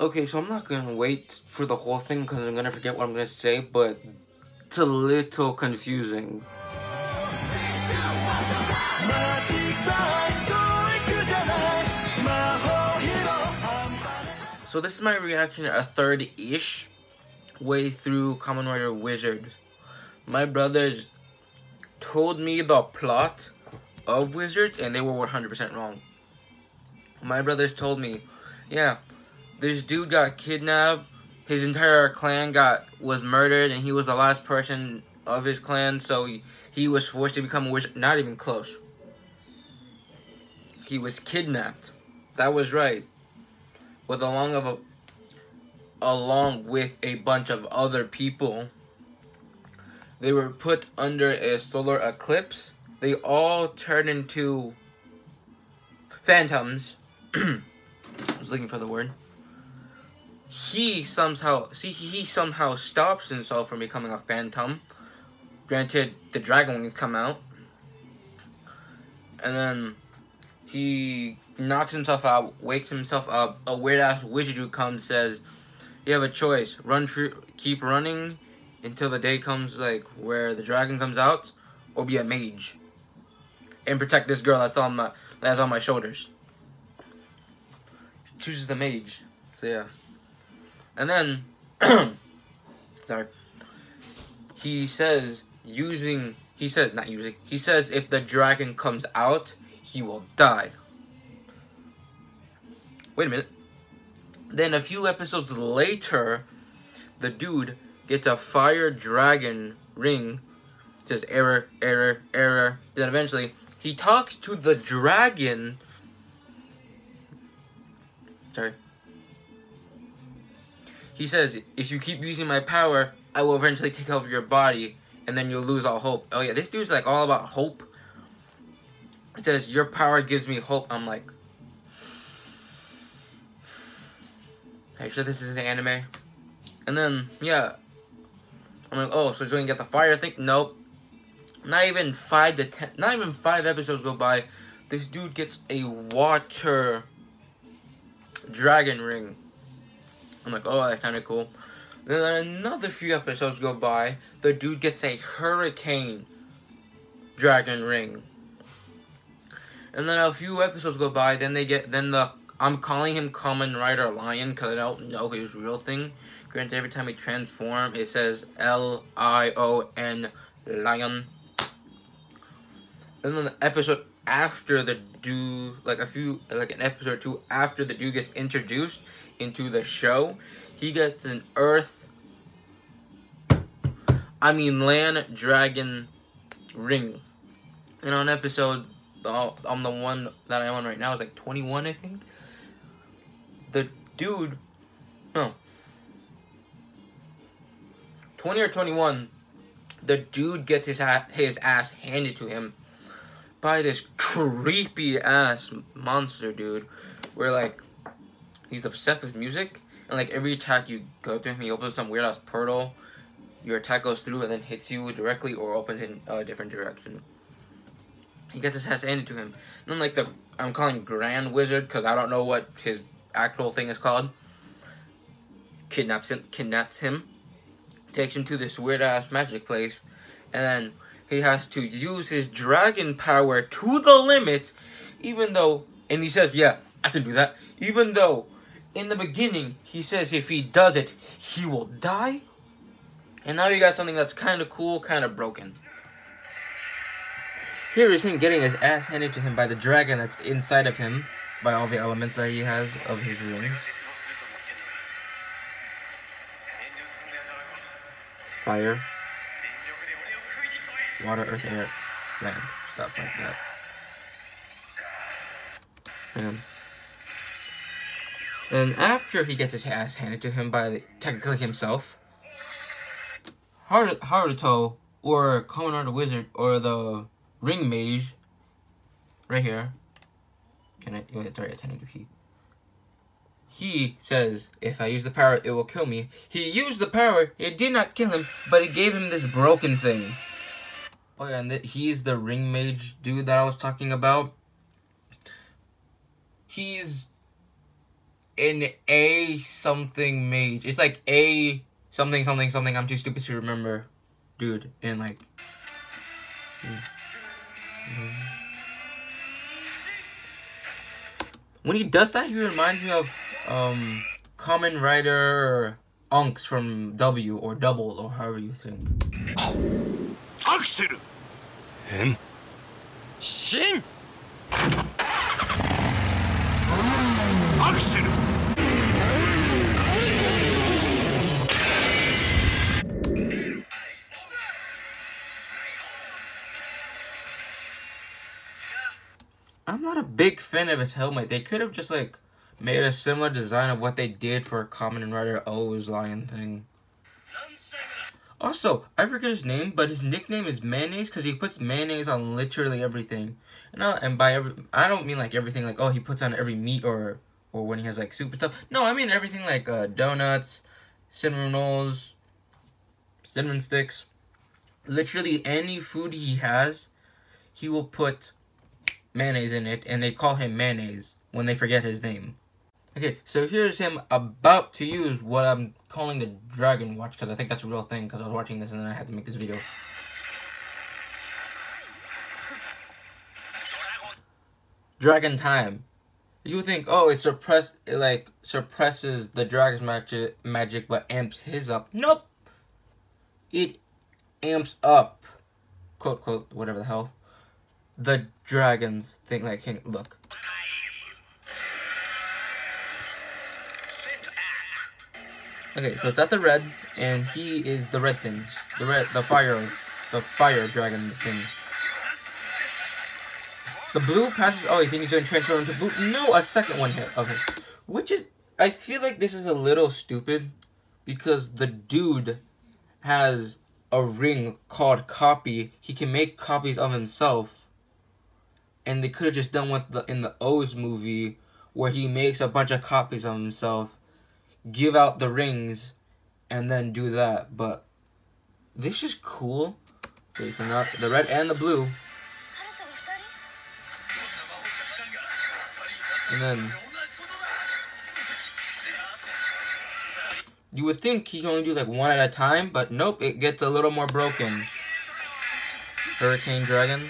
Okay, so I'm not gonna wait for the whole thing because I'm gonna forget what I'm gonna say, but it's a little confusing. So this is my reaction a third-ish way through Kamen Rider Wizard. My brothers told me the plot of Wizards and they were 100% wrong. My brothers told me, yeah, this dude got kidnapped, his entire clan got was murdered and he was the last person of his clan so he, he was forced to become a wizard. Not even close. He was kidnapped. That was right with along of a along with a bunch of other people. They were put under a solar eclipse. They all turned into phantoms. I was looking for the word. He somehow see he somehow stops himself from becoming a phantom. Granted, the dragon wings come out, and then he knocks himself out, wakes himself up. A weird ass wizard who comes says, "You have a choice: run keep running until the day comes, like where the dragon comes out, or be a mage and protect this girl that's on my that's on my shoulders." Chooses the mage. So yeah, and then sorry, he says using. He says not using. He says if the dragon comes out, he will die. Wait a minute. Then a few episodes later, the dude gets a fire dragon ring. Says error, error, error. Then eventually, he talks to the dragon. Sorry. He says, if you keep using my power, I will eventually take over your body, and then you'll lose all hope. Oh yeah, this dude's like all about hope. It says, your power gives me hope. I'm like, Are you sure this is an anime? And then, yeah. I'm like, oh, so he's going to get the fire thing? Nope. Not even five to ten, not even five episodes go by. This dude gets a water dragon ring. I'm like, oh, that's kind of cool. Then another few episodes go by. The dude gets a hurricane dragon ring. And then a few episodes go by. Then they get, then the I'm calling him Kamen Rider Lion because I don't know his real thing. Granted, every time he transform, it says L I O N Lion. And then the episode after the dude, like a few, like an episode or two after the dude gets introduced into the show, he gets an Earth. I mean, land dragon ring. And on episode, on the one that I'm on right now is like 21, I think the dude, no, 20 or 21, the dude gets his, his ass handed to him by this creepy ass monster dude where like he's obsessed with music and like every attack you go to him he opens some weird ass portal your attack goes through and then hits you directly or opens in a different direction. He gets his ass handed to him. And then like the i'm calling grand wizard because i don't know what his actual thing is called, kidnaps him, kidnaps him, takes him to this weird ass magic place, and then he has to use his dragon power to the limit, even though, and he says, yeah, I can do that, even though in the beginning he says if he does it, he will die. And now you got something that's kind of cool, kind of broken. Here is him getting his ass handed to him by the dragon that's inside of him by all the elements that he has of his rings. Fire, water, earth, air, land, stuff like that. And, and after he gets his ass handed to him by the, technically himself, Haruto, or Kamen Rider Wizard, or the Ring Mage, right here, can I? Oh, sorry, it's 1080p. He says, if I use the power, it will kill me. He used the power. It did not kill him, but it gave him this broken thing. Oh yeah, and he's the ring mage dude that I was talking about. He's an A something mage. It's like A something something something. I'm too stupid to remember, dude. And like. When he does that, he reminds me of um Kamen Rider Unks from W or Double or however you think. Accel! 変シ a big fan of his helmet. They could have just like made a similar design of what they did for Kamen Rider OOO's lion thing. Also, I forget his name, but his nickname is Mayonnaise because he puts mayonnaise on literally everything. And, uh, and by every, I don't mean like everything like oh he puts on every meat or or when he has like soup and stuff. No, I mean everything like uh, donuts, cinnamon rolls, cinnamon sticks. Literally any food he has, he will put mayonnaise in it, and they call him mayonnaise when they forget his name. Okay, so here's him about to use what I'm calling the Dragon Watch, because I think that's a real thing, because I was watching this and then I had to make this video. Dragon Time. You think, oh, it suppress, it like suppresses the dragon's magic, magic, but amps his up. Nope. It amps up, quote quote, whatever the hell, the dragons thing. Like, king, look. Okay, so at the red, and he is the red thing, the red, the fire, the fire dragon thing. The blue passes. Oh, you think he's going to transfer into blue? No, a second one hit it. Which is, I feel like this is a little stupid because the dude has a ring called copy. He can make copies of himself, and they could have just done what the in the OOO's movie where he makes a bunch of copies of himself, give out the rings, and then do that. But this is cool. The red and the blue. And then you would think he can only do like one at a time, but nope, it gets a little more broken. Hurricane Dragon.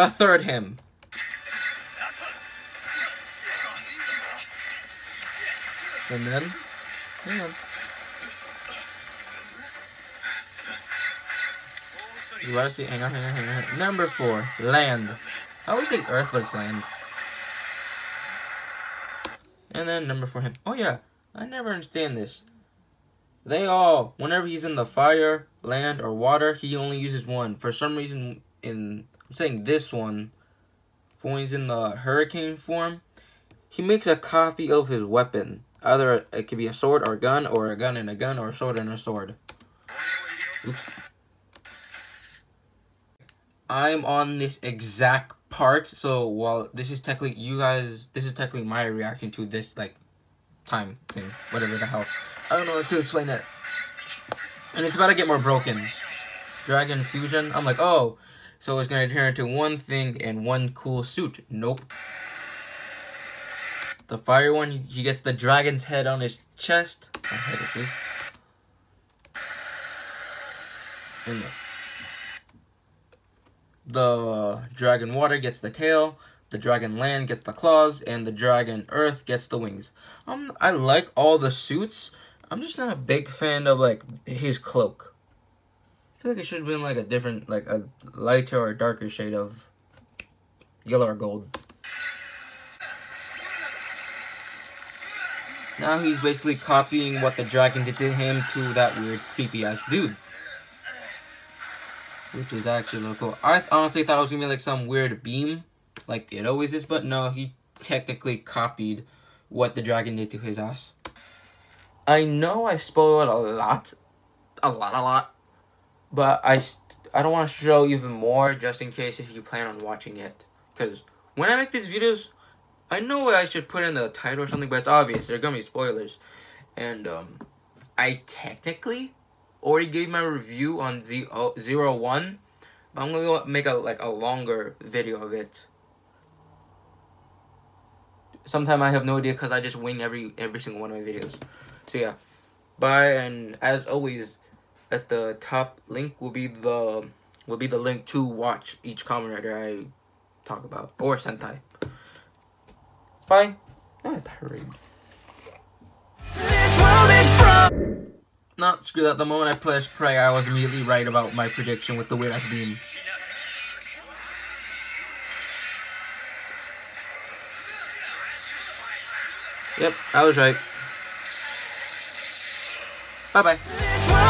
A third him. And then, hang on. You gotta see, hang on, hang on, hang on. Number four, land. I always say earth, but it's land. And then number four, him. Oh yeah, I never understand this. They all, whenever he's in the fire, land, or water, he only uses one. For some reason, in I'm saying this one, when he's in the hurricane form, he makes a copy of his weapon. Either it could be a sword or a gun, or a gun and a gun, or a sword and a sword. Oops. I'm on this exact part, so while this is technically you guys, this is technically my reaction to this like time thing, whatever the hell. I don't know how to explain that. And it's about to get more broken. Dragon fusion. I'm like, oh, so it's gonna turn into one thing and one cool suit. Nope. The fire one, he gets the dragon's head on his chest. And the, the dragon water gets the tail, the dragon land gets the claws, and the dragon earth gets the wings. Um, I like all the suits. I'm just not a big fan of like his cloak. I feel like it should have been like a different, like a lighter or darker shade of yellow or gold. Now he's basically copying what the dragon did to him to that weird creepy ass dude. Which is actually really cool. I honestly thought it was gonna be like some weird beam, like it always is, but no, he technically copied what the dragon did to his ass. I know I spoiled a lot, a lot, a lot, but I, I don't want to show even more just in case if you plan on watching it. Because when I make these videos, I know what I should put in the title or something, but it's obvious. They're going to be spoilers. And um, I technically already gave my review on Z Zero One, 01, but I'm going to make a like a longer video of it. Sometimes I have no idea because I just wing every every single one of my videos. So yeah, bye. And as always, at the top link will be the will be the link to watch each Kamen Rider I talk about or Sentai. Bye. Not. Not screw that. The moment I pressed play, I was immediately right about my prediction with the weird ass beam. Yep, I was right. Bye bye.